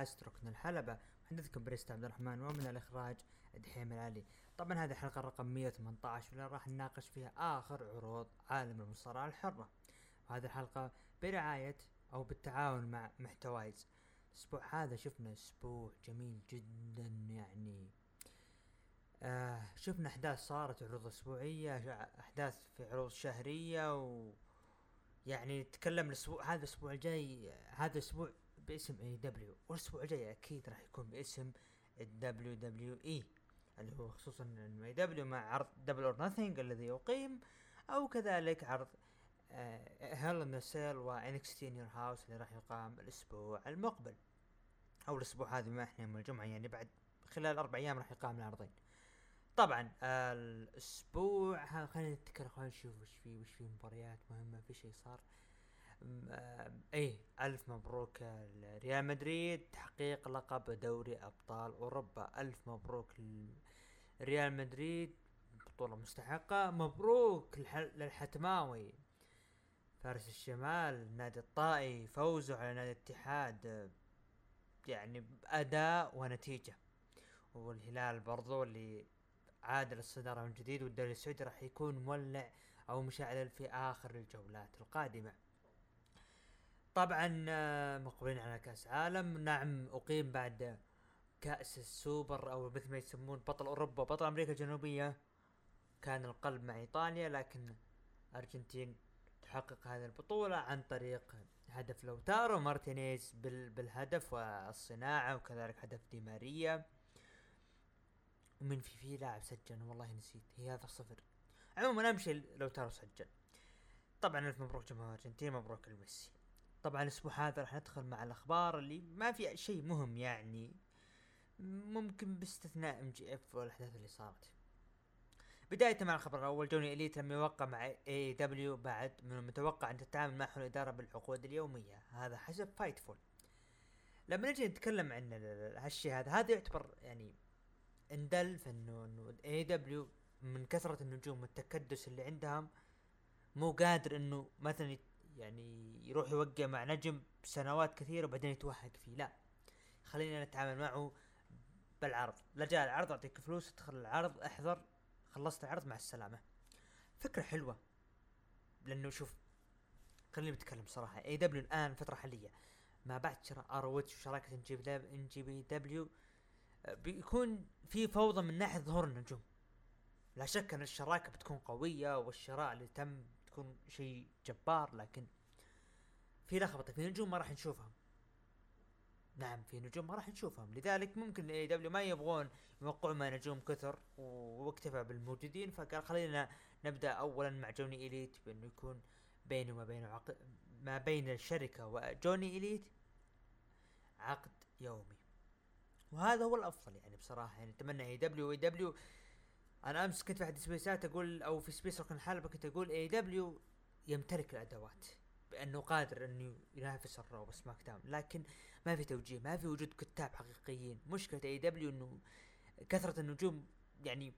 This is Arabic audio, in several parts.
بودكاست ركن الحلبة. محدثكم بريست عبد الرحمن ومن الإخراج دحيم العلي. طبعا هذه الحلقة رقم 118 واللي راح نناقش فيها آخر عروض عالم المصارعة الحرة. وهذه الحلقة برعاية أو بالتعاون مع محتوايز. الأسبوع هذا شفنا أسبوع جميل جدا يعني. آه شفنا أحداث صارت عروض أسبوعية أحداث في عروض شهرية و يعني نتكلم الأسبوع هذا الأسبوع الجاي هذا الأسبوع باسم AEW والأسبوع الجاي أكيد راح يكون باسم ال WWE اللي هو خصوصا إنه AEW مع عرض Double or Nothing الذي يقيم أو كذلك عرض Hell in a Cell و NXT In Your House اللي راح يقام الأسبوع المقبل. أو الأسبوع هذا ما إحنا يوم الجمعة يعني بعد خلال أربع أيام راح يقام العرضين. طبعا الأسبوع خلينا نتكلم خلينا نشوف وش في وش في مباريات مهمة في شيء صار. إيه ألف مبروك ريال مدريد. تحقيق لقب دوري أبطال أوروبا. ألف مبروك ريال مدريد. بطولة مستحقة. مبروك للحتماوي. فارس الشمال نادي الطائي فوزه على نادي الاتحاد. يعني بأداء ونتيجة. والهلال برضو اللي عاد للصدارة من جديد والدوري السعودي راح يكون مولع أو مشعل في آخر الجولات القادمة. طبعا آه، مقبلين على كأس عالم. نعم أقيم بعد كأس السوبر أو مثل ما يسمون بطل أوروبا بطل أمريكا الجنوبية. كان القلب مع إيطاليا لكن أرجنتين تحقق هذه البطولة عن طريق هدف لوتارو مارتينيز بالهدف والصناعة وكذلك هدف دي ماريا. ومن في في لاعب سجل والله نسيت هي هذا صفر. عموما أمشي لو ترى سجل. طبعا ألف مبروك جمهور الارجنتين مبروك لميسي. طبعا الأسبوع هذا راح ندخل مع الأخبار اللي ما في شيء مهم يعني. ممكن باستثناء MJF والأحداث اللي صارت. بداية مع الخبر الأول جوني إليت لم يوقع مع AEW بعد من المتوقع أن تتعامل معه الإدارة بالعقود اليومية. هذا حسب Fightful لما نجي نتكلم عن هالشيء هذا هذا يعتبر يعني اندل في إنه AEW من كثرة النجوم والتكدس اللي عندهم مو قادر إنه مثلا يعني يروح يوقع مع نجم سنوات كثيرة وبعدين يتوهق فيه. لا خلينا نتعامل معه بالعرض. لا جاء العرض أعطيك فلوس ادخل العرض احضر خلصت العرض مع السلامة. فكرة حلوة لأنه شوف خليني بتكلم صراحة. AEW الآن فترة حالية ما بعد شراء ROH وشراكة NJPW بيكون في فوضى من ناحية ظهور النجوم. لا شك أن الشراكة بتكون قوية والشراء اللي تم تكون شيء جبار لكن في لخبطة في نجوم ما راح نشوفهم. نعم في نجوم ما راح نشوفهم. لذلك ممكن AEW ما يبغون يوقعوا مع نجوم كثر واكتفى بالموجودين فقال خلينا نبدأ اولا مع جوني اليت بأنه يكون بينه وما بينه عقد ما بين الشركة وجوني اليت عقد يومي. وهذا هو الأفضل يعني بصراحة. يعني اتمنى اي دبليو اي دبليو أنا أمس كنت في أحد ال spaces ات أقول أو في space ركن الحلبة كنت أقول AEW يمتلك الأدوات بأنه قادر أنه ينافس الرو وسماك داون لكن ما في توجيه ما في وجود كتاب حقيقيين. مشكلة AEW إنه كثرة النجوم يعني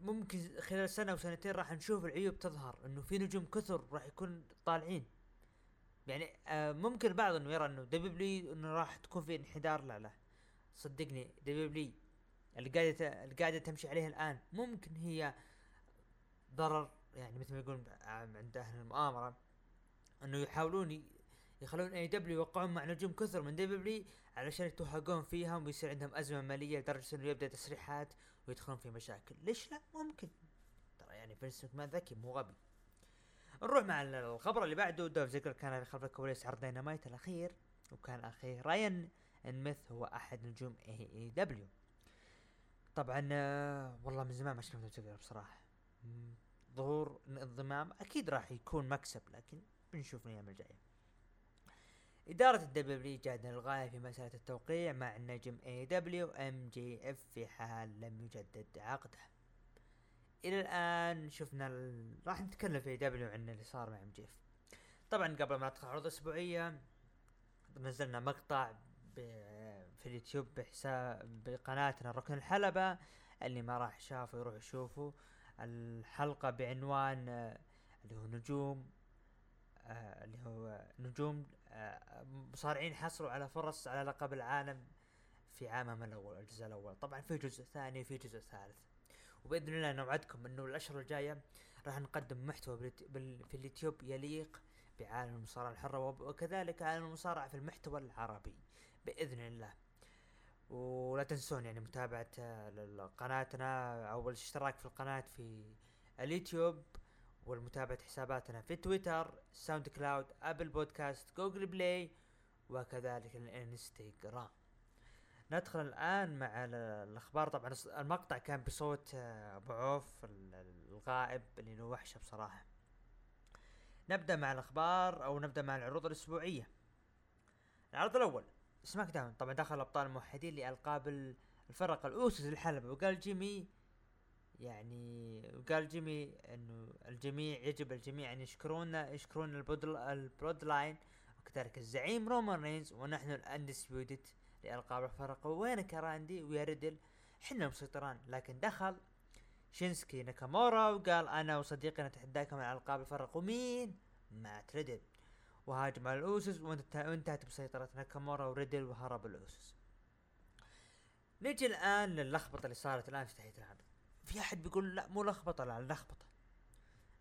ممكن خلال سنة أو سنتين راح نشوف العيوب تظهر إنه في نجوم كثر راح يكون طالعين. يعني آه ممكن البعض إنه يرى إنه دبليو إنه راح تكون في انحدار لا لا. صدقني دبليو اللي قاعدة اللي قاعدة تمشي عليه الآن ممكن هي ضرر يعني مثل ما يقولون عند أهل المؤامرة إنه يحاولون يخلون اي دبليو يوقعون مع نجوم كثر من دبليو علشان يتوهقون فيهم ويصير عندهم أزمة مالية لدرجة إنه يبدأ تسريحات ويدخلون في مشاكل. ليش لا؟ ممكن. ترى يعني فينس ما ذكي مو غبي. نروح مع الخبر اللي بعده. دولف زيجلر كان خلف الكواليس عرض دينامايت الأخير وكان اخيه راين نيميث هو أحد نجوم AEW طبعا آه، والله من زمان ما شفنا دولف زيجلر بصراحة. ظهور انضمام أكيد راح يكون مكسب لكن بنشوف الأيام الجاية. إدارة الدبليو جادة للغاية في مسألة التوقيع مع النجم AEW MJF في حال لم يجدد عقده. إلى الآن شفنا ال... راح نتكلم في دبليو عن اللي صار مع MJF طبعا قبل ما ندخل عروض أسبوعية نزلنا مقطع ب... في اليوتيوب بحساب بقناتنا ركن الحلبة اللي ما راح شافه يروح يشوفه. الحلقة بعنوان اللي هو نجوم اللي هو نجوم آه، مصارعين حصلوا على فرص على لقب العالم في عامهم الأول الجزء الأول. طبعا في جزء ثاني وفي جزء ثالث. وبإذن الله نوعدكم إنه الاشهر الجاية راح نقدم محتوى في اليوتيوب يليق بعالم المصارعة الحرة وكذلك عالم المصارعة في المحتوى العربي بإذن الله. ولا تنسون يعني متابعة قناتنا أو الاشتراك في القناة في اليوتيوب والمتابعة حساباتنا في تويتر ساوند كلاود أبل بودكاست جوجل بلاي وكذلك الإنستغرام. ندخل الآن مع الأخبار. طبعا المقطع كان بصوت آه، أبو عوف الغائب اللي له وحشة بصراحة. نبدأ مع الأخبار أو نبدأ مع العروض الأسبوعية. العرض الأول. سماك داون. طبعا دخل أبطال الموحدين لألقاب الفرق الأوسوس الحلبة وقال جيمي يعني وقال جيمي إنه الجميع يجب الجميع أن يشكرون يشكرون ال Bloodline وكذلك الزعيم رومان رينز ونحن ال undisputed لألقاب الفرق. وينك يا راندي؟ ويا ريدل؟ إحنا مسيطران. لكن دخل شينسكي ناكامورا وقال أنا وصديقي نتحداكم على ألقاب الفرق. ومين؟ مات ريدل. وهاجم على الأوسوس وانتهت بسيطرة ناكامورا وريدل وهرب الأوسوس. نجي الآن للخبطة اللي صارت الآن في تحية العرض في أحد بيقول لا مو لخبطة لا لخبطة.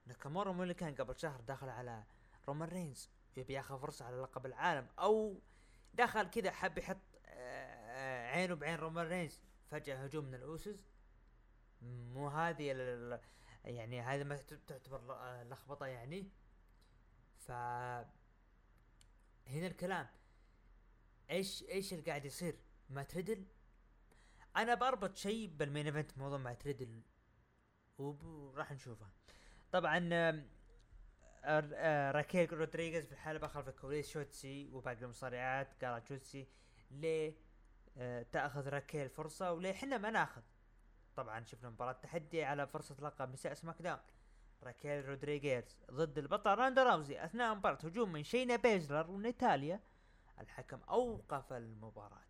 ناكامورا مو اللي كان قبل شهر داخل على رومان رينز يبي ياخذ فرصة على لقب العالم أو دخل كذا حب يحط آه، عينه بعين رومان رينز فجأة هجوم من الأوسوس. مو هذه يعني هذه ما تعتبر لخبطة يعني. ف هنا الكلام. إيش إيش اللي قاعد يصير؟ مات ريدل أنا بربط شيء بال main event موضوع مات ريدل وراح نشوفه. طبعا راكيل رودريغيز في الحلبة خلف الكواليس شوتسي وباقي المصارعات قالت شوتسي ليه آه تأخذ راكيل فرصة وليه إحنا ما ناخذ؟ طبعا شفنا مباراة تحدي على فرصة لقب نساء سماك داون. راكيل رودريغيز ضد البطل راندا راوزي أثناء مباراة هجوم من شينا بيزلر ونيتاليا الحكم أوقف المباراة.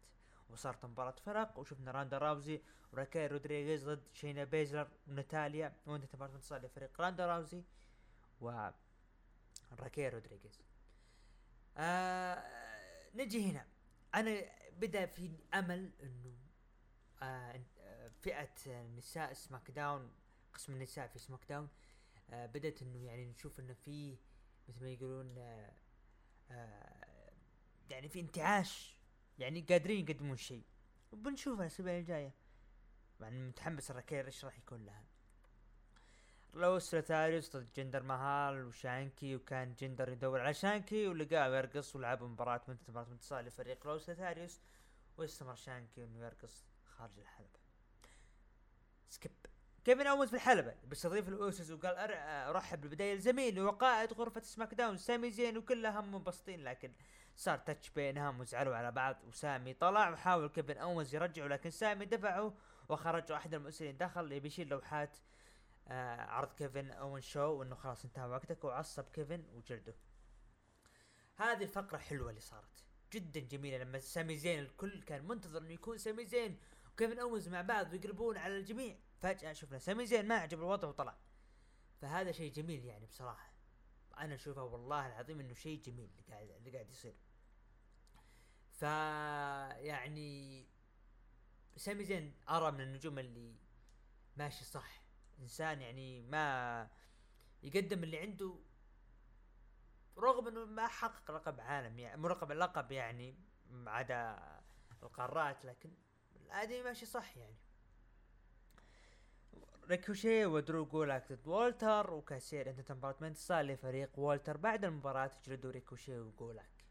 وصارت مباراة فرق وشفنا راندا راوزي وراكيل رودريغيز ضد شينا بيزلر ونيتاليا وانتهت مباراة انتصار لفريق راندا راوزي و راكيل رودريغيز. آه نجي هنا. أنا بدأ في أمل إنه آه فئة نساء سماك داون قسم النساء في سماك داون آه بدأت إنه يعني نشوف إنه في مثل ما يقولون آه آه يعني في انتعاش يعني قادرين يقدمون شيء. وبنشوف الاسابيع الجاية يعني متحمس لراكيل إيش راح يكون لها. لوس لوثاريوس ضد جندر مهال وشانكي وكان جندر يدور على شانكي ولقاه يرقص ولعبوا مباراة وانتهت مباراة انتصار لفريق. لوس لوثاريوس واستمر شانكي إنه يرقص خارج الحلبة سكيب كيفن اونز في الحلبة؟ بيستضيف الاوسوز وقال ارحب بالبداية لزميلي وقائد غرفة سماك داون. سامي زين وكلهم منبسطين لكن صار touch بينهم وزعلوا على بعض وسامي طلع وحاول كيفن اونز يرجعه لكن سامي دفعه وخرج واحد المراسلين دخل يبي يشيل لوحات آه عرض كيفن اونز show وانه خلاص انتهى وقتك وعصب كيفن وجلده. هذه الفقرة حلوة اللي صارت جدا جميلة. لما سامي زين الكل كان منتظر إنه يكون سامي زين وكيفن اونز مع بعض ويقلبون على الجميع. فجأة شفنا سامي زين ما عجب الوضع وطلع. فهذا شيء جميل يعني بصراحة. أنا أشوفه والله العظيم إنه شيء جميل اللي قاعد اللي قاعد يصير. ف يعني سامي زين أرى من النجوم اللي ماشي صح. إنسان يعني ما يقدم اللي عنده رغم إنه ما حقق لقب عالم يعني مو لقب لقب يعني عدا القارات لكن الآدمي ماشي صح يعني. ريكوشي ودرو جولاك ضد والتر وكايزر وانتهت مباراة انتصار لفريق والتر بعد المباراة جلدوا ريكوشي وجولاك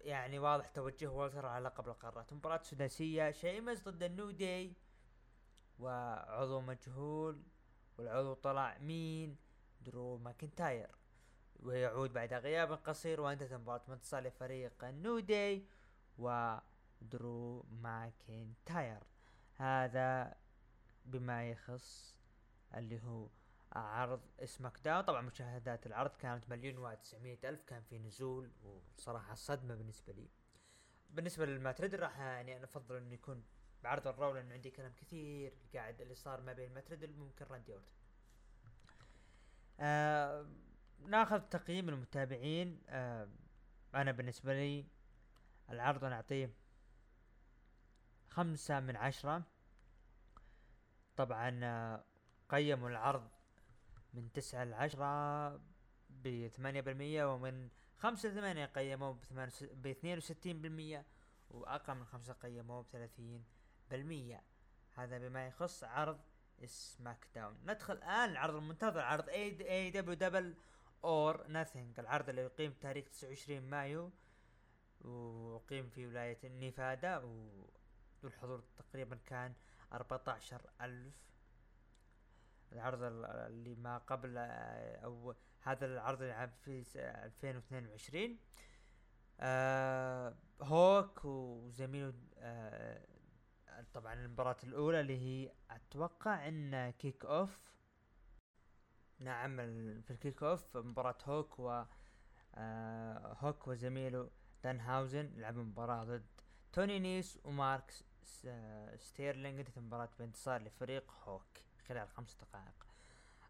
يعني واضح توجه والتر على لقب القارات. مباراة سداسية شيمس ضد النو داي وعضو مجهول والعضو طلع مين؟ درو ماكنتاير. ويعود بعد غياب قصير وانتهت مباراة بانتصار لفريق النو داي ودرو ماكنتاير. هذا بما يخص اللي هو عرض سماك داون طبعا مشاهدات العرض كانت مليون وتسعمية ألف كان في نزول وصراحة صدمة بالنسبة لي. بالنسبة لمات ريدل صراحة يعني أنا أفضل إنه يكون بعرض الرو لأنه عندي كلام كثير قاعد اللي صار ما بين مات ريدل ممكن راندي أورتن. آه ناخذ تقييم المتابعين. آه أنا بالنسبة لي العرض أنا أعطيه خمسة من عشرة. طبعا قيموا العرض من تسعة لعشرة بثمانية بالمية ومن خمسة لثمانية قيموه باثنين وستين بالمية وأقل من خمسة قيموه بثلاثين بالمية. هذا بما يخص عرض سماك داون ندخل الآن العرض المنتظر عرض AEW Double or Nothing العرض اللي يقيم تاريخ 29 مايو وقيم في ولاية نيفادا والحضور تقريبا كان 14 ألف. العرض اللي ما قبل أو هذا العرض اللي في 2022 آه هوك وزميله آه طبعا المباراة الأولى اللي هي أتوقع إن kick off نعم في ال kick off مباراة هوك و آه هوك وزميله دان هاوزن لعبوا مباراة ضد توني نيس ومارك ستيرلينج انتهت المباراة بانتصار لفريق هوك خلال خمس دقائق.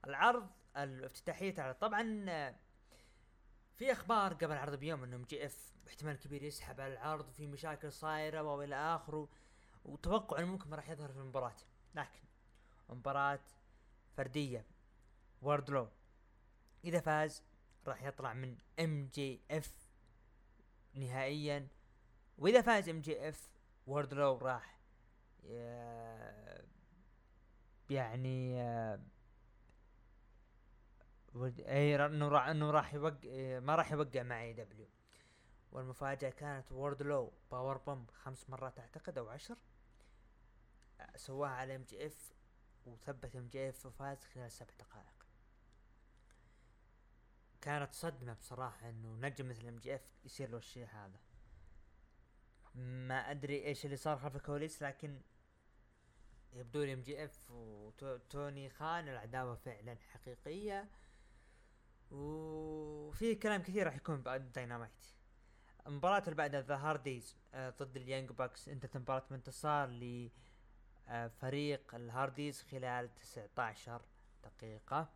العرض الافتتاحية طبعا في أخبار قبل العرض بيوم إم جي إف احتمال كبير يسحب على العرض وفي مشاكل صايرة والى آخره وتوقع إنه ممكن ما راح يظهر في المباراة. لكن مباراة فردية ووردلو إذا فاز راح يطلع من إم جي إف نهائيا وإذا فاز إم جي إف ووردلو راح. يعني إي إنه راح إنه راح يوقع ما راح يوقع مع AEW. والمفاجأة كانت ووردلو power bomb خمس مرات أعتقد أو عشر. سواها على ام جي اف وثبت ام جي اف وفاز خلال سبع دقائق. كانت صدمة بصراحة إنه نجم مثل ام جي اف يصير له الشيء هذا. ما أدري إيش اللي صار خلف الكواليس لكن يبدو لي إم جي إف وتوني خان العداوة فعلا حقيقية. وفي كلام كثير راح يكون بعد داينامايت المباراة اللي بعدها ذا هارديز ضد اليانج باكس انتهت المباراة بانتصار ل آه، الهارديز خلال 19 دقيقة.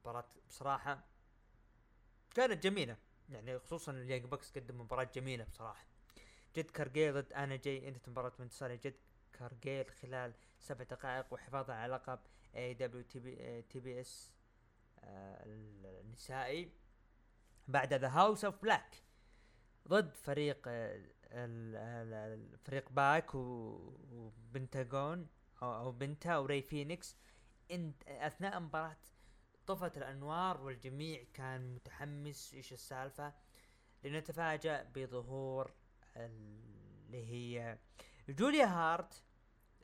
مباراة بصراحة كانت جميلة. يعني خصوصا ال Young Bucks قدم مباراة جميلة بصراحة. جيد كارجيل ضد أنا جاي انتهت مباراة بانتصار جيد كارجيل خلال سبع دقائق وحفاظا على لقب AEW TBS النسائي. بعد The House of Black ضد فريق الفريق باك وبنتاغون أو بنتا وراي فينيكس. أثناء المباراة طفت الأنوار والجميع كان متحمس. إيش السالفة؟ لنتفاجأ بظهور اللي هي جوليا هارت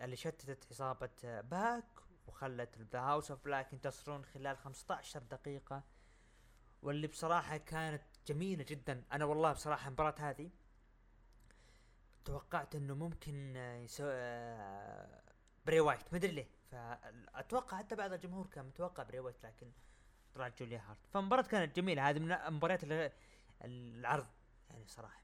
اللي شتتت عصابة باك وخلت The House of Black ينتصرون خلال 15 دقيقة واللي بصراحة كانت جميلة جدا. أنا والله بصراحة المباراة هذه توقعت إنه ممكن يسوي آه، بري وايت. ما أدري ليه. فأتوقع حتى بعض الجمهور كان متوقع بري وايت لكن طلعت جوليا هارت. فالمباراة كانت جميلة. هذه من مباريات العرض يعني صراحة.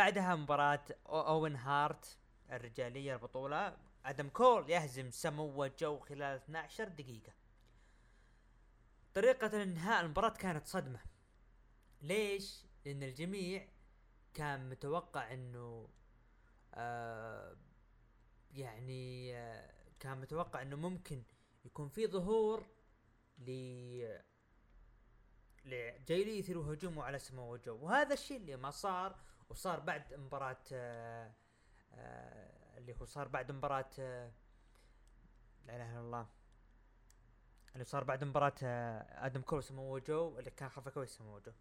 بعدها مباراة أوين هارت الرجالية البطولة. آدم كول يهزم سمو جو خلال 12 دقيقة. طريقة انهاء المباراة كانت صدمة. ليش؟ لأن الجميع كان متوقع إنه آه يعني آه كان متوقع إنه ممكن يكون في ظهور ل لجاي يثيروا هجومه على سمو جو وهذا الشيء اللي ما صار وصار بعد مباراة آه آه اللي هو صار بعد مباراة آه لا إله إلا الله. اللي صار بعد مباراة آه آدم كول سمو جو اللي كان خلفه كويس سمو جو.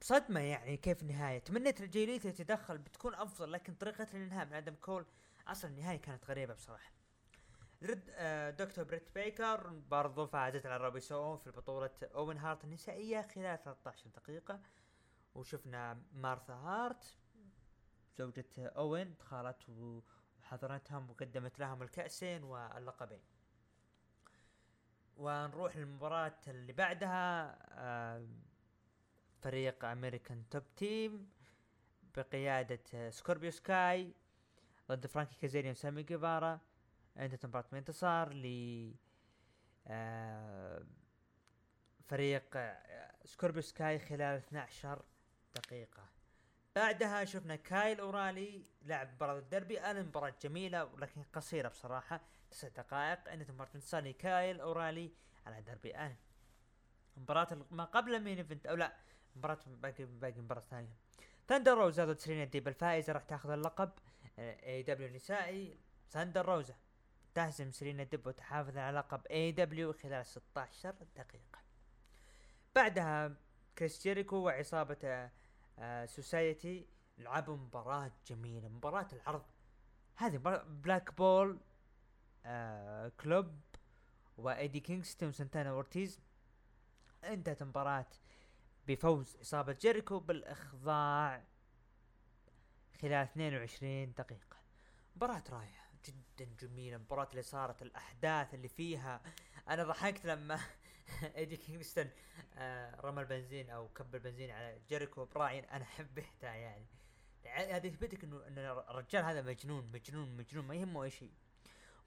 بصدمة يعني كيف النهاية تمنيت الجي ليثال يتدخل بتكون أفضل لكن طريقة الانهاء من آدم كول أصلا النهاية كانت غريبة بصراحة. رد آه دكتور بريت بيكر برضو فازت على روبي سوهو في بطولة اوين هارت النسائية خلال 13 دقيقة. وشفنا مارثا هارت. زوجة أوين دخلت وحضرتهم وقدمت لهم الكأسين واللقبين. ونروح للمباراة اللي بعدها فريق American Top Team بقيادة سكوربيو سكاي ضد فرانكي كازيريان وسامي جيفارا. انتهت المباراة بانتصار ل فريق آه، سكوربيو سكاي خلال 12 دقيقة. بعدها شفنا كايل أورايلي لعب مباراة ضد دربي ألن مباراة جميلة ولكن قصيرة بصراحة تسع دقائق انتهت مباراة انتصار كايل أورايلي على دربي. الن مباراة ما قبل ال main event أو لا مباراة باقي باقي مباراة ثانية. ثاندر روزا ضد سيرينا ديب الفائزة راح تاخذ اللقب. AEW نسائي ثاندر روزا تهزم سيرينا ديب وتحافظ على لقب AEW خلال 16 دقيقة. بعدها كريس جيريكو وعصابة آه Society لعبوا مباراة جميلة مباراة العرض. هذه Blackpool آه Club و ايدي كينغستون وسنتانا اورتيز انتهت المباراة بفوز عصابة جيريكو بالإخضاع خلال 22 دقيقة. مباراة رائعة جدا جميلة مباراة اللي صارت الأحداث اللي فيها. أنا ضحكت لما ايدي كينغستون آه رمى البنزين أو كب البنزين على جيريكو براين أنا حبيتها يعني. هذا يثبت لك انه ان الرجال هذا مجنون مجنون مجنون ما يهمه أي شيء.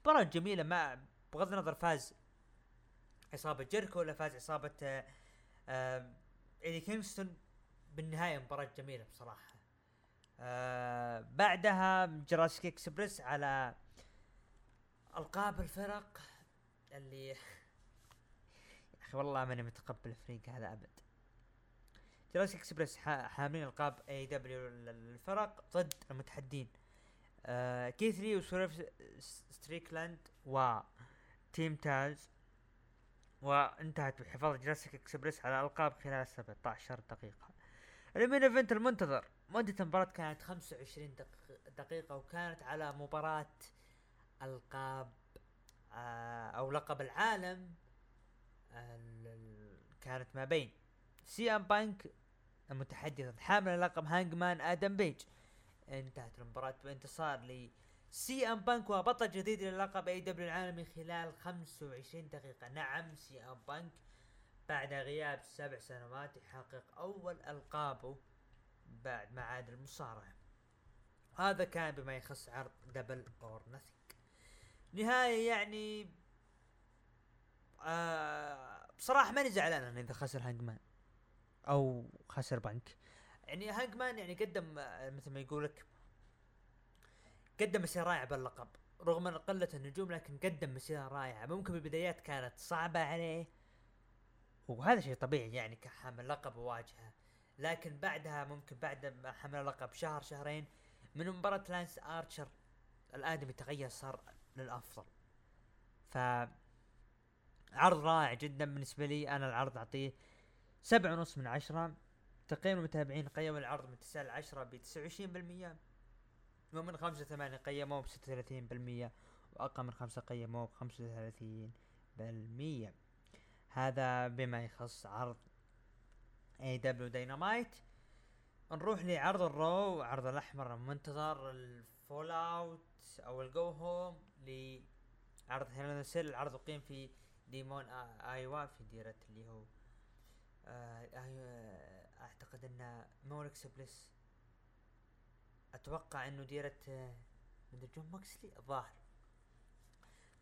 مباراة جميلة ما بغض النظر فاز عصابة جيريكو ولا فاز عصابة آه آه ايدي كينغستون بالنهاية مباراة جميلة بصراحة. آه بعدها Jurassic Express على ألقاب الفرق اللي أخي والله ماني متقبل الفريق هذا أبد. Jurassic Express حاملين ألقاب AEW للفرق ضد المتحدين. آه كيث لي وسويرف ستريكلاند و Team Taz وانتهت بحفاظ Jurassic Express على الالقاب خلال 17 دقيقة. ال main event المنتظر. مدة المباراة كانت 25 دقيقة وكانت على مباراة ألقاب آه أو لقب العالم. كانت ما بين سي ام بانك المتحدي حامل لقب هانجمان آدم بيج. انتهت المباراة بانتصار ل سي ام بانك وبطل جديد للقب AEW العالمي خلال 25 دقيقة. نعم سي ام بانك بعد غياب سبع سنوات يحقق أول ألقابه بعد ما عاد المصارعة. هذا كان بما يخص عرض Double or Nothing نهاية يعني آه بصراحة ماني زعلان أنا إذا خسر هانجمان أو خسر بانك يعني هانجمان يعني قدم مثل ما يقول لك قدم مسيرة رائعة باللقب. رغم إن قلة النجوم لكن قدم مسيرة رائعة. ممكن بالبدايات كانت صعبة عليه وهذا شيء طبيعي يعني كحامل لقب وواجهة لكن بعدها ممكن بعد ما حمل اللقب شهر شهرين من مباراة لانس ارشر الآدمي تغير صار للأفضل. ف عرض رائع جدا بالنسبة لي. أنا العرض أعطيه سبعة ونص من عشرة. تقييم المتابعين قيموا العرض من تسعة لعشرة ب 29% ومن خمسة ثمانية قيموه ب 36% وأقل من خمسة قيموه ب 35% هذا بما يخص عرض AEW Dynamite نروح لعرض ال Raw. عرض الأحمر المنتظر. ال fallout أو ال go home لعرض Hell in a Cell. العرض اقيم في ديمون ايوا في ديرة اللي هو آه أعتقد ان موركس بليس أتوقع إنه آه من جون ماكسلي؟ الظاهر.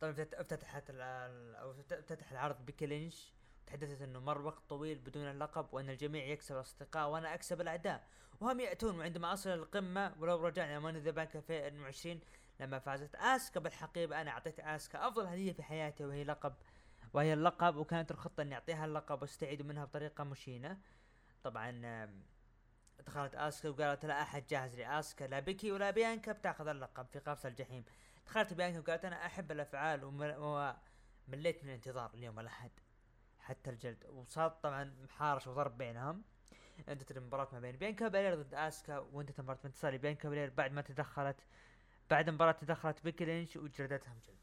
طبعا افتتحت أو افتتح العرض بيكي لينش تحدثت إنه مر وقت طويل بدون اللقب وإن الجميع يكسب الأصدقاء وأنا أكسب الأعداء. وهم يأتون وعندما أصل القمة. ولو رجعنا Money in the Bank 2020 لما فازت آسكا بالحقيبة أنا أعطيت آسكا أفضل هدية في حياتي وهي لقب وهي اللقب وكانت الخطة إني أعطيها اللقب وأستعيد منها بطريقة مشينة. طبعا دخلت آسكا وقالت لا أحد جاهز لآسكا لا بيكي ولا بيانكا بتاخذ اللقب في قفص الجحيم. دخلت بيانكا وقالت أنا أحب الأفعال ومليت من الانتظار اليوم الاحد حتى الجلد. وصار طبعا محارش وضرب بينهم. انتهت المباراة ما بين بيانكا بالير ضد آسكا وانتهت المباراة بانتصار بيانكا بالير بعد ما تدخلت بعد المباراة تدخلت بيكي لينش وجلدتهم جلد.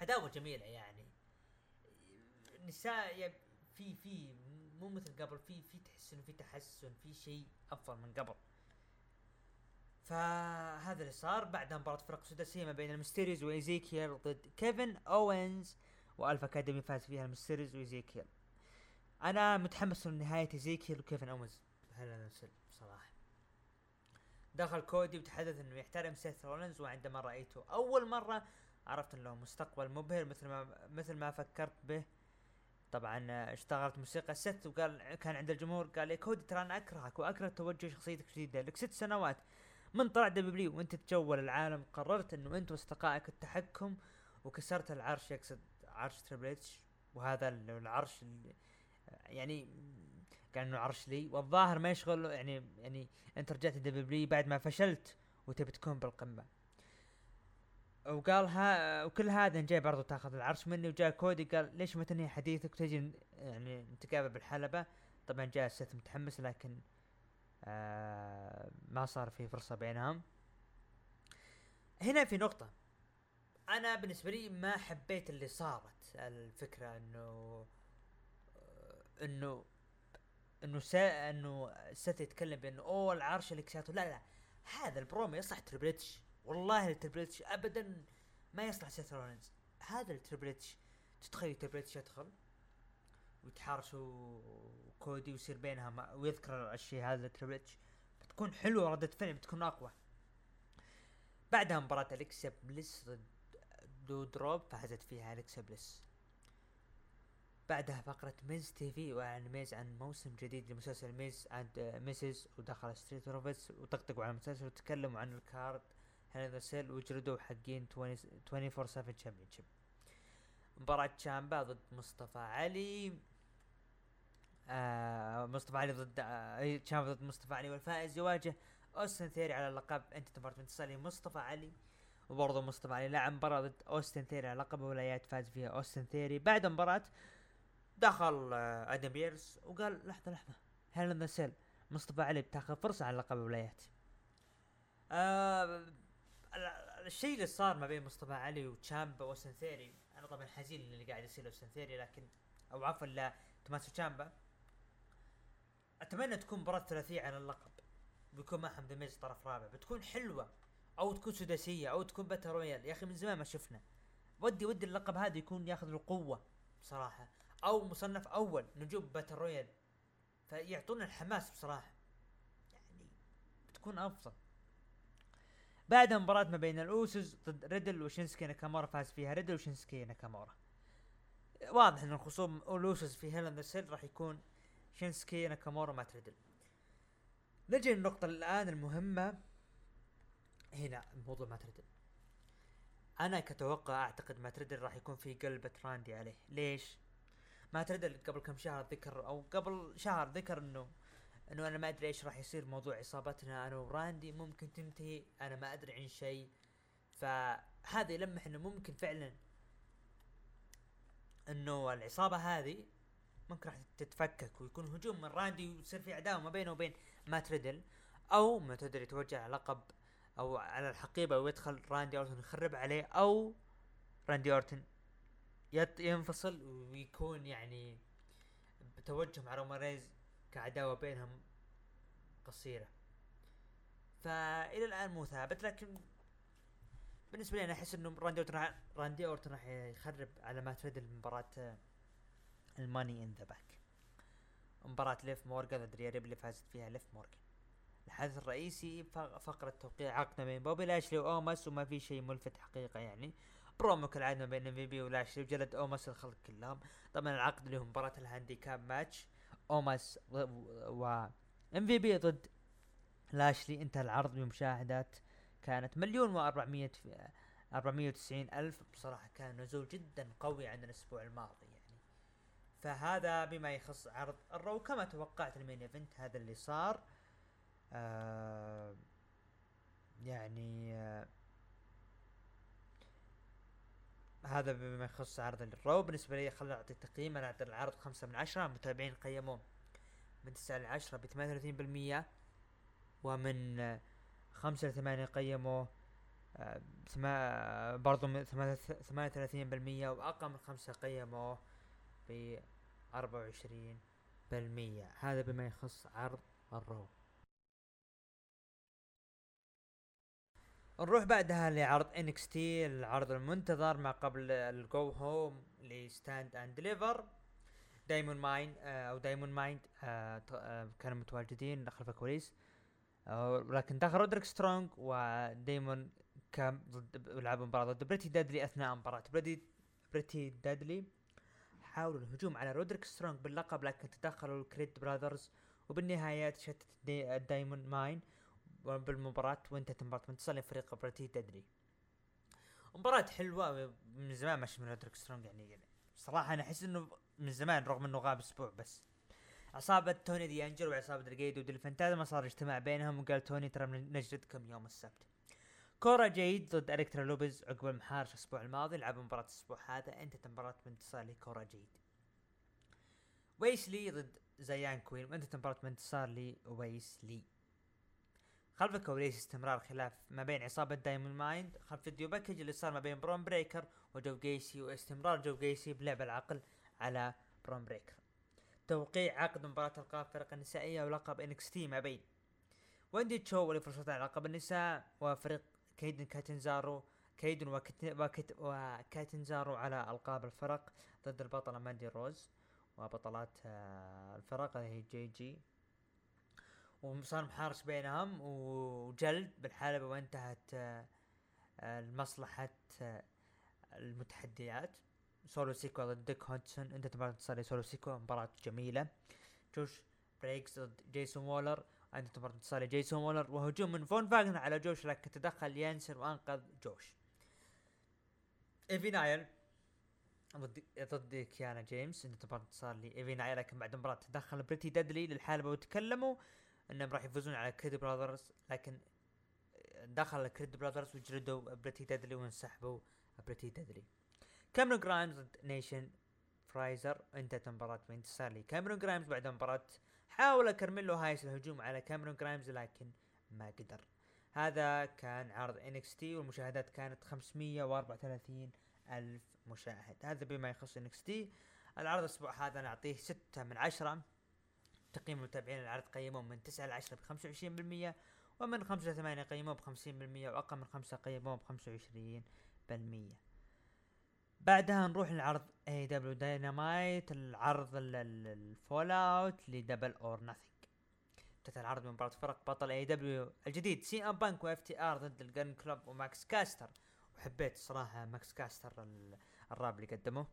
عداوة جميلة يعني. نساء في في مو مثل قبل في في تحسن في تحسن في شيء أفضل من قبل. فهذا اللي صار بعدها مباراة فرق سداسية ما بين المستيريز وايزيكيل ضد كيفن أوينز و Alpha Academy فاز فيها المستيريز وايزيكيل أنا متحمس لنهاية ايزيكيل وكيفن أوينز. نفس بصراحة دخل كودي وتحدث إنه يحترم سيث رولنز وعندما رأيته أول مرة عرفت إنه مستقبل مبهر مثل ما مثل ما فكرت به. طبعا اشتغلت موسيقى سيث وقال كان عند الجمهور قال لي كودي ترى أنا أكرهك وأكره توجه شخصيتك الجديدة لك ست سنوات من طلع W وأنت تجول العالم قررت إنه انت واصدقائك التحكم وكسرت العرش يقصد عرش تريبل إتش وهذا العرش اللي يعني قال إنه عرش لي والظاهر ما يشغل يعني يعني أنت رجعت W بعد ما فشلت وتبي تكون بالقمة. وقال ها وكل هذا جاي برضو تاخذ العرش مني وجاء كودي قال ليش ما تنهي حديثك؟ وتجي يعني نتقابل بالحلبة. طبعا جاء سيث متحمس لكن آه ما صار في فرصة بينهم. هنا في نقطة. أنا بالنسبة لي ما حبيت اللي صارت الفكرة إنه إنه إنه سا إنه سيث يتكلم بأنه أوه العرش اللي كسرته لا لا هذا البرومو يصلح تريبل والله التريبل اتش ابدا ما يصلح سيث رولينز. هذا التريبل اتش تتخيل تريبل اتش يدخل ويتحارش هو كودي ويصير بينها ويذكر الشيء هذا التريبل اتش بتكون حلوة ردة فعل بتكون أقوى. بعدها مباراة اليكسا بليس ضد دودروب فازت فيها اليكسا بليس. بعدها فقرة Miz TV وعن ميز عن موسم جديد لمسلسل Miz and Mrs ودخل Street Profits وطقطقوا على المسلسل وتكلموا عن ال card Hell in a Cell وجردوا حقين 24 7 Championship مباراة تشامبا ضد مصطفى علي. آه مصطفى علي ضد آه تشامبا ضد مصطفى علي والفائز يواجه أوستن ثيري على اللقب انتهت المباراة بانتصار مصطفى علي. وبرضه مصطفى علي لعب مباراة ضد أوستن ثيري على لقب الولايات فاز فيها أوستن ثيري. بعد المباراة دخل آه آدم بيرس وقال لحظة لحظة Hell in a Cell مصطفى علي بتاخذ فرصة على لقب الولايات آه الشيء اللي صار ما بين مصطفى علي وتشامبا ثيري أنا طبعا حزين اللي قاعد يصير لاوستن ثيري لكن أو عفوا لتوماسو تشامبا أتمنى تكون مباراة ثلاثية على اللقب. بيكون معهم ذا ميز طرف رابع. بتكون حلوة. أو تكون سداسية. أو تكون battle royal. يا أخي من زمان ما شفنا. ودي ودي اللقب هذا يكون ياخذ القوة بصراحة. أو مصنف أول نجوم battle royal. فيعطونا الحماس بصراحة. يعني بتكون أفضل. بعدها مباراة ما بين الأوسوس ضد ريدل وشينسكي ناكامورا فاز فيها. ريدل وشينسكي ناكامورا. واضح إن الخصوم الأوسوس في Hell in a Cell راح يكون شينسكي ناكامورا مع ريدل. نجي للنقطة الآن المهمة. هنا موضوع مات ريدل. أنا كتوقع أعتقد مات ريدل راح يكون في قلبة راندي عليه. ليش؟ مات ريدل قبل كم شهر ذكر أو قبل شهر ذكر إنه إنه أنا ما أدري إيش راح يصير موضوع عصابتنا أنا وراندي ممكن تنتهي أنا ما أدري عن شيء فهذا يلمح إنه ممكن فعلا إنه العصابة هذه ممكن راح تتفكك ويكون هجوم من راندي ويصير في عداوة ما بينه وبين مات ريدل. أو ما تدري يتوجه على لقب أو على الحقيبة ويدخل راندي اورتون يخرب عليه أو راندي اورتون ينفصل ويكون يعني بتوجه مع رومان رينز كعداوة بينهم قصيرة. فإلى الآن مو ثابت لكن بالنسبة لي أنا أحس إنه راندي أورتون راح راندي أورتون راح يخرب على مات ريدل المباراة ال Money in the Bank. مباراة ليف مورجان ضد ريا ريبلي فازت فيها ليف مورجان الحدث الرئيسي فقرة توقيع عقد ما بين بوبي لاشلي وأوماس وما في شيء ملفت حقيقة يعني. برومو كالعادة ما بين إم في بي ولاشلي وجلد أوماس الخلق كلهم. طبعا العقد اللي هو مباراة ال handicap match. اوماس و MVP ضد لاشلي انتهى العرض بمشاهدات كانت مليون و 400 490 ألف. بصراحة كان نزول جدا قوي عندنا الأسبوع الماضي يعني. فهذا بما يخص عرض ال Raw كما توقعت ال main event هذا اللي صار. آه يعني آه هذا بما يخص عرض ال Raw بالنسبة لي خلينا نعطي تقييم. أنا أعطي العرض خمسة من عشرة. المتابعين قيموه من تسعة لعشرة بثمانية وثلاثين بالمية. ومن خمسة لثمانية قيموه آه برضو من ثمانية وثلاثين بالمية. وأقل من خمسة قيموه ب أربعة وعشرين بالمية. هذا بما يخص عرض ال Raw. نروح بعدها لعرض NXT العرض المنتظر ما قبل ال go home ل Stand and Deliver Diamond Mine أو Diamond Mine آه، آه، كانوا متواجدين خلف الكواليس لكن دخل رودريك سترونج و Diamond كان ضد لعبوا مباراة ضد Pretty Deadly أثناء مباراة. Pretty Pretty Deadly حاولوا الهجوم على رودريك سترونج باللقب لكن تدخلوا ال Creed Brothers وبالنهاية تشتت ال Diamond Mine. بالمباراة وانتهت المباراة بانتصار لفريق Pretty Deadly. مباراة حلوة من زمان ما شفنا رودريك سترونج يعني, يعني صراحة أنا أحس إنه من زمان رغم إنه غاب أسبوع بس. عصابة توني دي أنجلو وعصابة درجيد ودي ما صار اجتماع بينهم وقال توني ترى نجلدكم يوم السبت. كورا جيد ضد الكترا لوبيز عقب المحارش الأسبوع الماضي لعبوا مباراة الأسبوع هذا انتهت المباراة بانتصار لكورا جيد. ويسلي ضد زيان كوين وانتهت المباراة بانتصار لويسلي خلف الكواليس استمرار خلاف ما بين عصابة Diamond Mine خلف video package اللي صار ما بين برون بريكر وجو جيسي واستمرار جو جيسي بلعب العقل على برون بريكر. توقيع عقد مباراة ألقاب فرق النسائية ولقب إنكس تي ما بين. ويندي تشو لفرصة على لقب النساء وفريق كيدن كاتنزارو كيدن وكت وكاتنزارو على ألقاب الفرق ضد البطلة ماندي روز وبطلات آه، الفرق هي جي جي. وصار محارش بينهم وجلد بالحلبة وانتهت آه، المصلحة آه، المتحديات. سولو سيكوا ضد دوك هودسون. انتهت مباراة انتصار سولو سيكوا مباراة جميلة. جوش بريقز ضد جريسون وولر. انتهت مباراة انتصار جريسون وولر وهجوم من فون فاغنر على جوش لكن تدخل جنسن وأنقذ جوش. إيفي نايل ضد ضد كيانا جيمس. انتهت مباراة انتصار لايفي نايل لكن بعد المباراة تدخل Pretty Deadly للحلبة وتكلموا. إنهم راح يفوزون على Creed Brothers لكن دخل Creed Brothers وجلدوا Pretty Deadly وانسحبوا Pretty Deadly كاميرون جرايمز ضد نيثن فريزر انتهت المباراة بانتصار لكاميرون جرايمز بعد مباراة حاول كارميلو هايس الهجوم على كاميرون جرايمز لكن ما قدر. هذا كان عرض NXT والمشاهدات كانت 534 ألف مشاهد. هذا بما يخص NXT العرض الأسبوع هذا نعطيه ستة من عشرة. تقييم المتابعين العرض قيموه من 9 ل 10 ب 25% ومن 5 ل 8 قيموه ب 50% وأقل من 5 قيموه ب 25% بعدها نروح للعرض AEW Dynamite العرض ال fallout ل Double or Nothing افتتح العرض من مباراة فرق بطل AEW الجديد سي إم بانك و FTR ضد ال Gunn Club وماكس كاستر وحبيت صراحة ماكس كاستر الراب اللي قدمه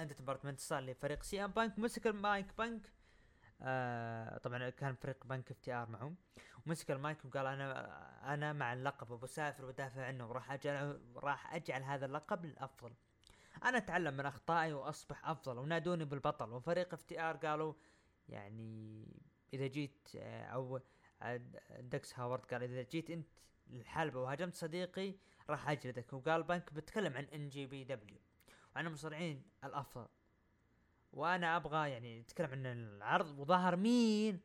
انتهت مباراة بانتصار لفريق سي إم بانك مسك المايك بانك. آه طبعا كان فريق بنك FTR معهم. ومسك المايك وقال أنا أنا مع اللقب وبسافر ودافع عنه وراح أجعل راح أجعل هذا اللقب للأفضل. أنا أتعلم من أخطائي وأصبح أفضل ونادوني بالبطل. وفريق FTR قالوا يعني إذا جيت آه، أو داكس هاروود قال إذا جيت أنت للحلبة وهاجمت صديقي راح أجلدك. وقال بنك بتكلم عن NJPW. وعن المصارعين الأفضل. وأنا أبغى يعني نتكلم عن العرض وظهر مين؟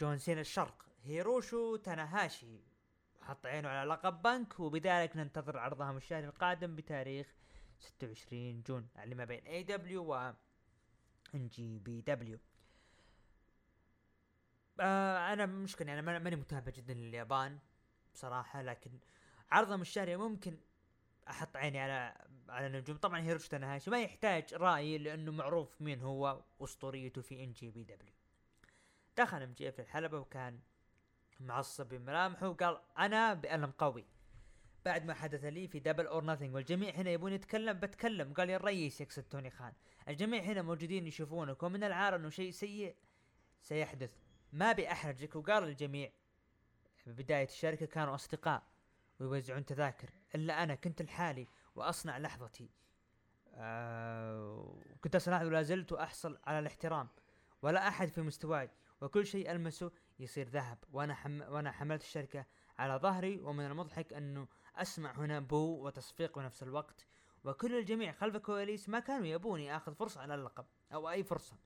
جون سينا الشرق. هيروشي تاناهاشي. حط عينه على لقب بنك وبذلك ننتظر عرضهم الشهر القادم بتاريخ 26 June. اللي ما بين AEW و NJPW آه أنا مشكلة أنا ماني متابع جدا لليابان بصراحة لكن عرضهم الشهري ممكن أحط عيني على على النجوم. طبعا هيروشي تاناهاشي ما يحتاج رأي لأنه معروف مين هو اسطوريته في NJPW. دخل MJF الحلبة وكان معصب بملامحه وقال أنا بألم قوي. بعد ما حدث لي في Double or Nothing والجميع هنا يبون يتكلم بتكلم. قال يا الرئيس يقصد توني خان الجميع هنا موجودين يشوفونك ومن العار إنه شيء سيء سيحدث. ما بأحرجك. وقال الجميع ببداية الشركة كانوا أصدقاء ويوزعون تذاكر. إلا أنا كنت لحالي وأصنع لحظتي. آه كنت أصنع ولا زلت أحصل على الاحترام ولا أحد في مستواي وكل شيء ألمسه يصير ذهب. وأنا حم وأنا حملت الشركة على ظهري ومن المضحك أنه أسمع هنا بو وتصفيق بنفس الوقت. وكل الجميع خلف الكواليس ما كانوا يبوني أخذ فرصة على اللقب أو أي فرصة.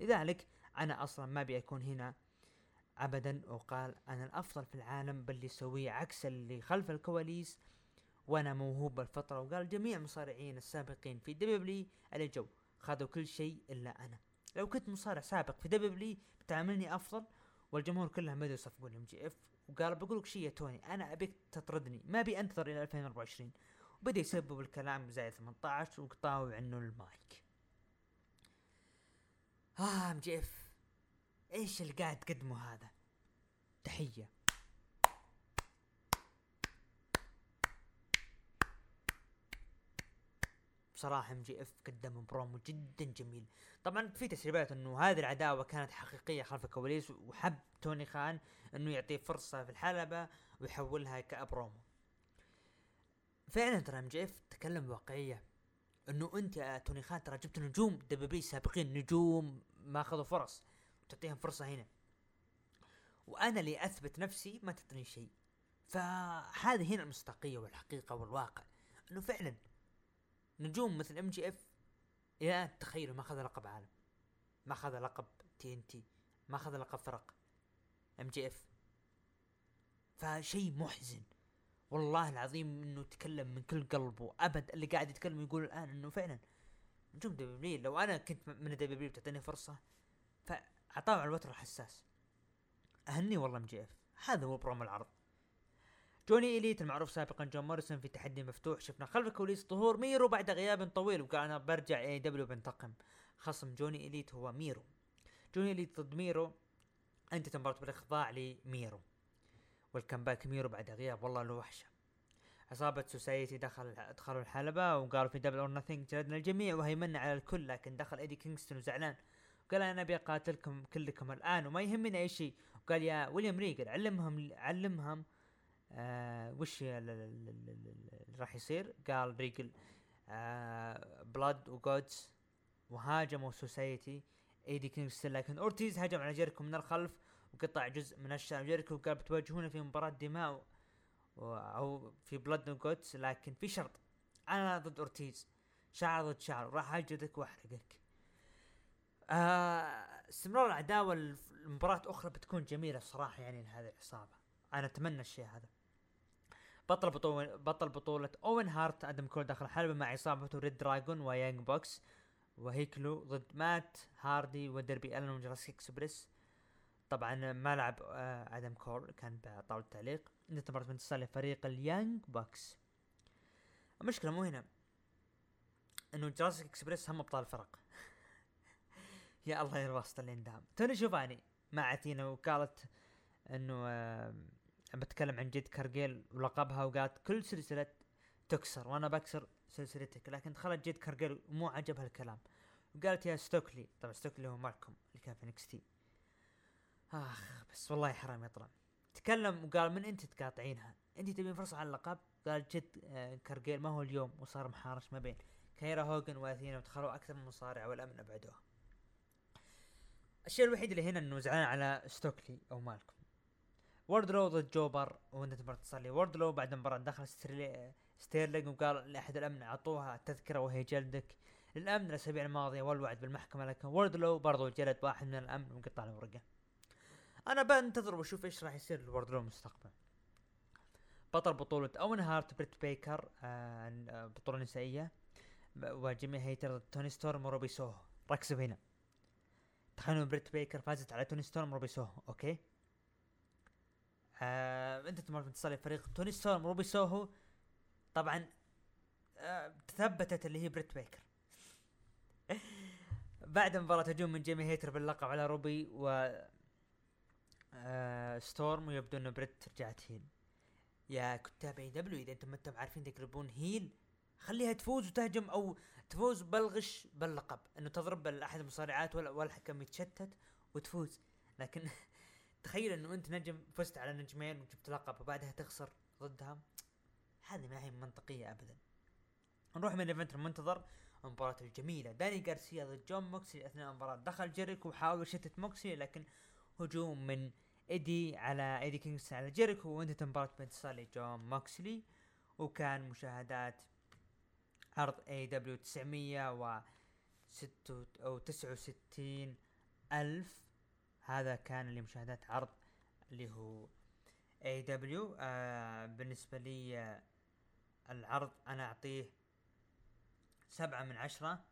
لذلك أنا أصلا ما أبي أكون هنا ابدا. وقال أنا الأفضل في العالم باللي أسويه عكس اللي خلف الكواليس وأنا موهوب بالفطرة. وقال جميع المصارعين السابقين في دبليو اللي جو خذوا كل شيء إلا أنا. لو كنت مصارع سابق في دبليو بتعاملني أفضل. والجمهور كلهم بدوا يصفقون MJF. وقال بقول لك شيء يا توني أنا أبيك تطردني. ما أبي أنتظر إلى 2024 وبدأ يسب بكلام زي 18 وقطعوا عنه المايك. آه MJF إيش اللي قاعد تقدمه هذا؟ تحية. بصراحة MJF قدم برومو جدا جميل. طبعا في تسريبات إنه هذه العداوة كانت حقيقية خلف الكواليس وحب توني خان إنه يعطيه فرصة في الحلبة ويحولها كابرومو فعلا ترى MJF تكلم بواقعية إنه أنت يا توني خان ترى جبت نجوم WWE سابقين نجوم ما أخذوا فرص وتعطيهم فرصة هنا. وأنا اللي أثبت نفسي ما تعطيني شيء. فهذه هنا المصداقية والحقيقة والواقع إنه فعلا نجوم مثل MJF الان تخيلوا ما أخذ لقب عالم. ما أخذ لقب TNT ما أخذ لقب فرق MJF فشيء محزن. والله العظيم إنه تكلم من كل قلبه ابد اللي قاعد يتكلم يقول الآن إنه فعلا نجوم WWE لو أنا كنت من WWE بتعطيني فرصة فاعطاه على الوتر الحساس. أهني والله MJF هذا هو بروم العرض. جوني إليت المعروف سابقا جون موريسون في تحدي مفتوح. شفنا خلف الكواليس ظهور ميرو بعد غياب طويل وقال أنا برجع AEW بنتقم. خصم جوني إليت هو ميرو. جوني إليت ضد ميرو انتهت المباراة بالإخضاع لميرو. وال comeback ميرو بعد غياب والله له وحشة. عصابة Society دخل دخلوا الحلبة وقالوا في Double or Nothing جلدنا الجميع وهيمنا على الكل لكن دخل إيدي كينغستون وزعلان. قال أنا أبي أقاتلكم كلكم الآن وما يهمني أي شيء. وقال يا ويليام ريجل علمهم علمهم آه وش اللي راح يصير؟ قال ريجل آه Blood and Guts وهاجموا Society ايدي كينغستون لكن اورتيز هجم على جيريكو من الخلف وقطع جزء من الشعر جيريكو قال بتواجهونا في مباراة دماء أو في Blood and Guts لكن في شرط أنا ضد اورتيز شعر ضد شعر راح اجلدك وأحرقك. آه استمرار العداوة المباراة أخرى بتكون جميلة الصراحة يعني لهذه العصابة أنا أتمنى الشيء هذا. بطل بطولة بطل بطولة اوين هارت آدم كول داخل الحلبة مع عصابته ريد دراجون ويانج بوكس وهيكلو ضد مات هاردي ودربي ألن وجراسيك اكسبريس طبعا ما لعب آه آدم كول كان بطاولة التعليق. انت مرت بانتصار لفريق اليانج باكس المشكلة مو هنا. إنه جراسيك اكسبريس هم أبطال الفرق. يا الله يا الواسطة اللي اندام توني شوفاني مع أتينا وقالت إنه بتكلم عن جيد كارجيل ولقبها وقالت كل سلسلة تكسر وأنا بكسر سلسلتك لكن دخلت جيد كارجيل ومو عجبها الكلام وقالت يا ستوكلي طبعا ستوكلي هو مالكوم اللي كان في NXT آخ بس والله حرام يطلع. تكلم وقال من أنت تقاطعينها؟ أنت تبين فرصة على اللقب؟ قال جد آه كارجيل ما هو اليوم وصار محارش ما بين. كايرا هوجن وأثينا ودخلوا أكثر من مصارع والأمن ابعدوها الشيء الوحيد اللي هنا إنه زعلان على ستوكلي أو مالكم. ووردلو ضد جوبر وانت مباراة تصل لي ووردلو بعد المباراة دخل ستيرلينج وقال لأحد الأمن أعطوها التذكرة وهي جلدك. للأمن الأسابيع الماضية والوعد بالمحكمة لكن ووردلو برضو جلد واحد من الأمن وقطع له ورقة. أنا بنتظر وأشوف إيش راح يصير لوردلو مستقبلا بطل بطولة اون هارت بريت بيكر آه بطولة نسائية. هيتر ضد توني ستورم وروبي سوهو ركزوا هنا. تخيلوا بريت بيكر فازت على توني ستورم وروبي سوهو okay؟ آه انتهت بانتصار فريق توني ستورم وروبي سوهو. طبعا آه تثبتت اللي هي بريت بيكر. بعد مباراة هجوم من جيمي هيتر باللقب على روبي و آه ستورم ويبدو إنه بريت رجعت heel يا كتاب AEW إذا أنتم ما أنتم عارفين تقلبون heel خليها تفوز وتهجم أو تفوز بالغش باللقب. إنه تضرب احد المصارعات والحكم يتشتت وتفوز. لكن تخيل إنه أنت نجم فزت على نجمين وجبت لقب وبعدها تخسر ضدها هذه ما هي منطقية ابدا. نروح main event المنتظر المباراة الجميلة. داني غارسيا ضد جون موكسلي أثناء المباراة. دخل جيريكو وحاول يشتت موكسلي لكن هجوم من إيدي على إيدي كينغستون على جيريكو وانتهت المباراة بانتصار لجون موكسلي. وكان مشاهدات عرض AEW 900 و أو 69 ألف هذا كان لمشاهدات عرض اللي هو AEW آه بالنسبة لي آه العرض أنا أعطيه سبعة من عشرة.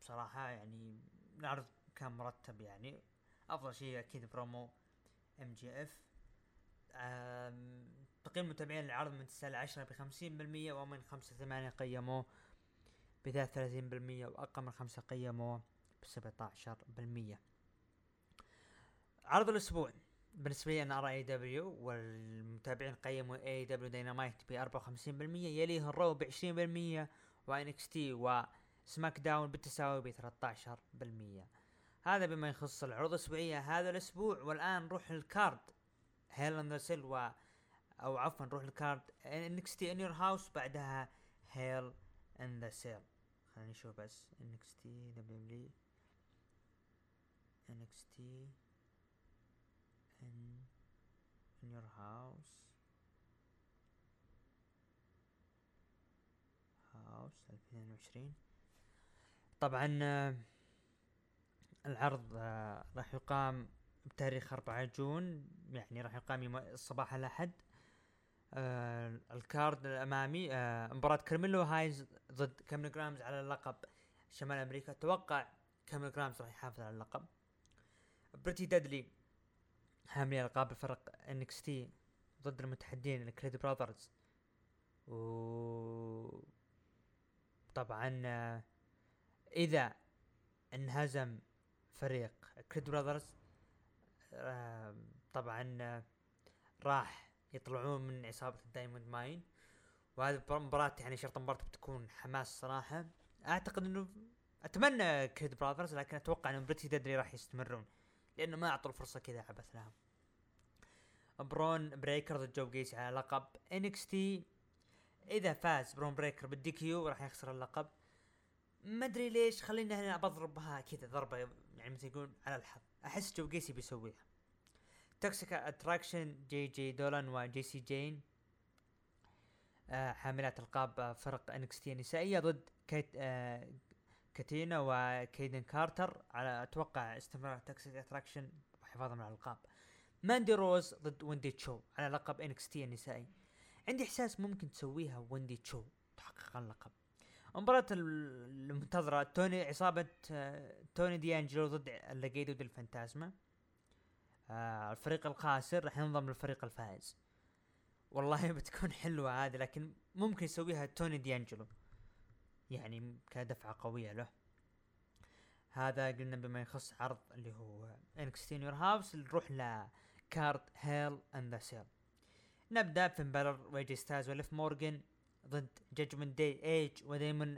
بصراحة يعني العرض كان مرتب يعني. أفضل شيء أكيد برومو MJF تقييم متابعين العرض من 9 ل 10 ب 50% ومن 5 ل 8 قيموه. ب 33% وأقل من 5 قيموه ب 17% عرض الأسبوع. بالنسبة لي أنا أرى AEW والمتابعين قيموا AEW Dynamite ب 54% يليه ال Raw ب 20% و NXT و SmackDown بالتساوي ب 13% هذا بما يخص العروض الأسبوعية هذا الأسبوع والآن نروح لل card. Hell in the Cell و أو عفوا نروح لل card. NXT In Your House بعدها Hell in the Cell. خلينا نشوف بس NXT W NXT in in your house. House 2022 طبعا العرض آه، راح يقام بتاريخ 4 June يعني راح يقام يوم صباح الأحد. آه ال card الأمامي آه مباراة كارميلو هايز ضد كاميرون جرايمز على اللقب شمال أمريكا. أتوقع كاميرون جرايمز راح يحافظ على اللقب. Pretty Deadly حاملي ألقاب الفرق NXT ضد المتحدين ال Creed Brothers. و طبعا إذا انهزم فريق Creed Brothers طبعا راح يطلعون من عصابة ال Diamond Mine. وهذه مباراة يعني شرط مباراة بتكون حماس صراحة. أعتقد إنه أتمنى Creed Brothers لكن أتوقع ان Pretty Deadly راح يستمرون. لأنه ما أعطوا الفرصة كذا عبث لهم برون بريكر ضد جو جيسي على لقب NXT. إذا فاز برون بريكر بال DQ راح يخسر اللقب. ما أدري ليش خلينا هنا بضربها كذا ضربة يعني مثل يقول على الحظ. أحس جو جيسي بيسويها Toxic Attraction جي جي دولان وجي سي جين حاملات ألقاب فرق NXT النسائية ضد كيت آه كاتينا وكيدن كارتر على أتوقع استمرار Toxic Attraction وحفاظهم على الألقاب. ماندي روز ضد ويندي تشو على لقب NXT النسائي. عندي إحساس ممكن تسويها ويندي تشو تحقق اللقب. مباراة المنتظرة توني عصابة آه، توني دي انجلو ضد Legado del Fantasma آه الفريق الخاسر راح ينضم للفريق الفائز. والله بتكون حلوة هذه لكن ممكن يسويها توني دي انجلو يعني كدفعة قوية له. هذا قلنا بما يخص عرض اللي هو NXT In Your House نروح ل card Hell in the Cell نبدأ فين بالر وأي جي ستايلز وليف مورجن ضد Judgment Day ايج ودايمون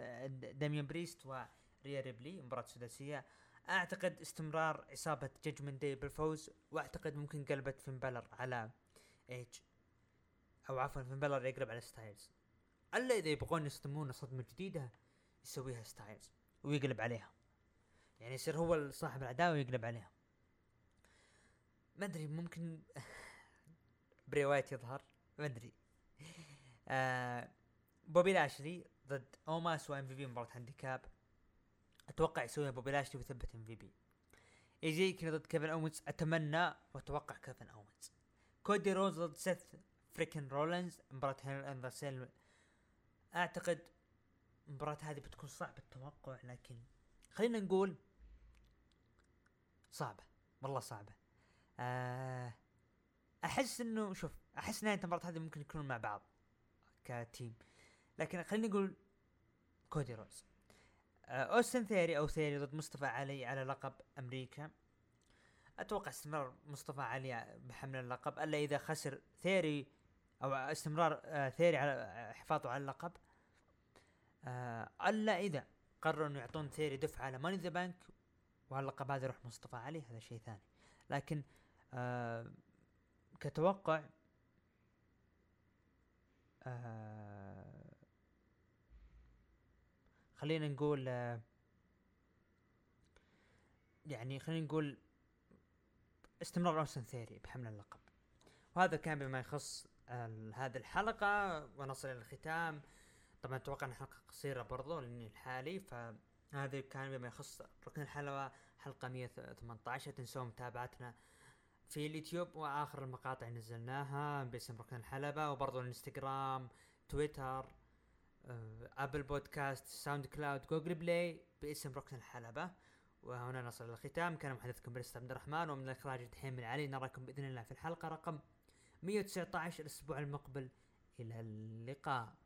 داميان بريست وريا ريبلي مباراة سداسية. أعتقد استمرار عصابة Judgment Day بالفوز وأعتقد ممكن قلبت فين بالر على ايج أو عفوا فين بالر يقلب على ستايلز. ألا إذا يبغون يصدمون صدمة جديدة يسويها ستايلز ويقلب عليها. يعني يصير هو صاحب العداوة ويقلب عليها. ما أدري ممكن بري وايت يظهر. ما أدري. آه بوبي لاشلي ضد اوماس و MVP مباراة handicap. أتوقع يسويها بوبي لاشلي ويثبت MVP. إيزيكيل ضد كيفن أوينز. أتمنى وأتوقع كيفن أوينز. كودي روز ضد سيث freakin رولنز مباراة Hell in the Cell. أعتقد المباراة هذه بتكون صعبة التوقع لكن خلينا نقول صعبة والله صعبة. آه أحس إنه شوف أحس نهاية المباراة هذه ممكن يكونون مع بعض ك team لكن خليني أقول كودي روز آه أوستن ثيري أو ثيري ضد مصطفى علي على لقب أمريكا. أتوقع استمرار مصطفى علي بحمل اللقب ألا إذا خسر ثيري أو استمرار آه ثيري على حفاظه على اللقب. آه ألا إذا قرروا إنه يعطون ثيري دفعه على Money in the Bank واللقب هذا يروح مصطفى علي هذا شيء ثاني. لكن آه كتوقع آه خلينا نقول آه يعني خلينا نقول استمرار أوستن ثيري بحمل اللقب. وهذا كان بما يخص هذه الحلقة ونصل إلى الختام. طبعا أتوقع انها حلقة قصيرة برضو لأني الحالي فهذا كان بما يخص ركن الحلبة حلقة 118 تنسوا متابعتنا في اليوتيوب وآخر المقاطع نزلناها باسم ركن الحلبة وبرضو الإنستغرام تويتر أبل بودكاست ساوند كلاود جوجل بلاي باسم ركن الحلبة. وهنا نصل الختام. كان محدثكم بريست عبد الرحمن ومن الإخراج دحين من علي. نراكم بإذن الله في الحلقة. رقم 119 الأسبوع المقبل. إلى اللقاء.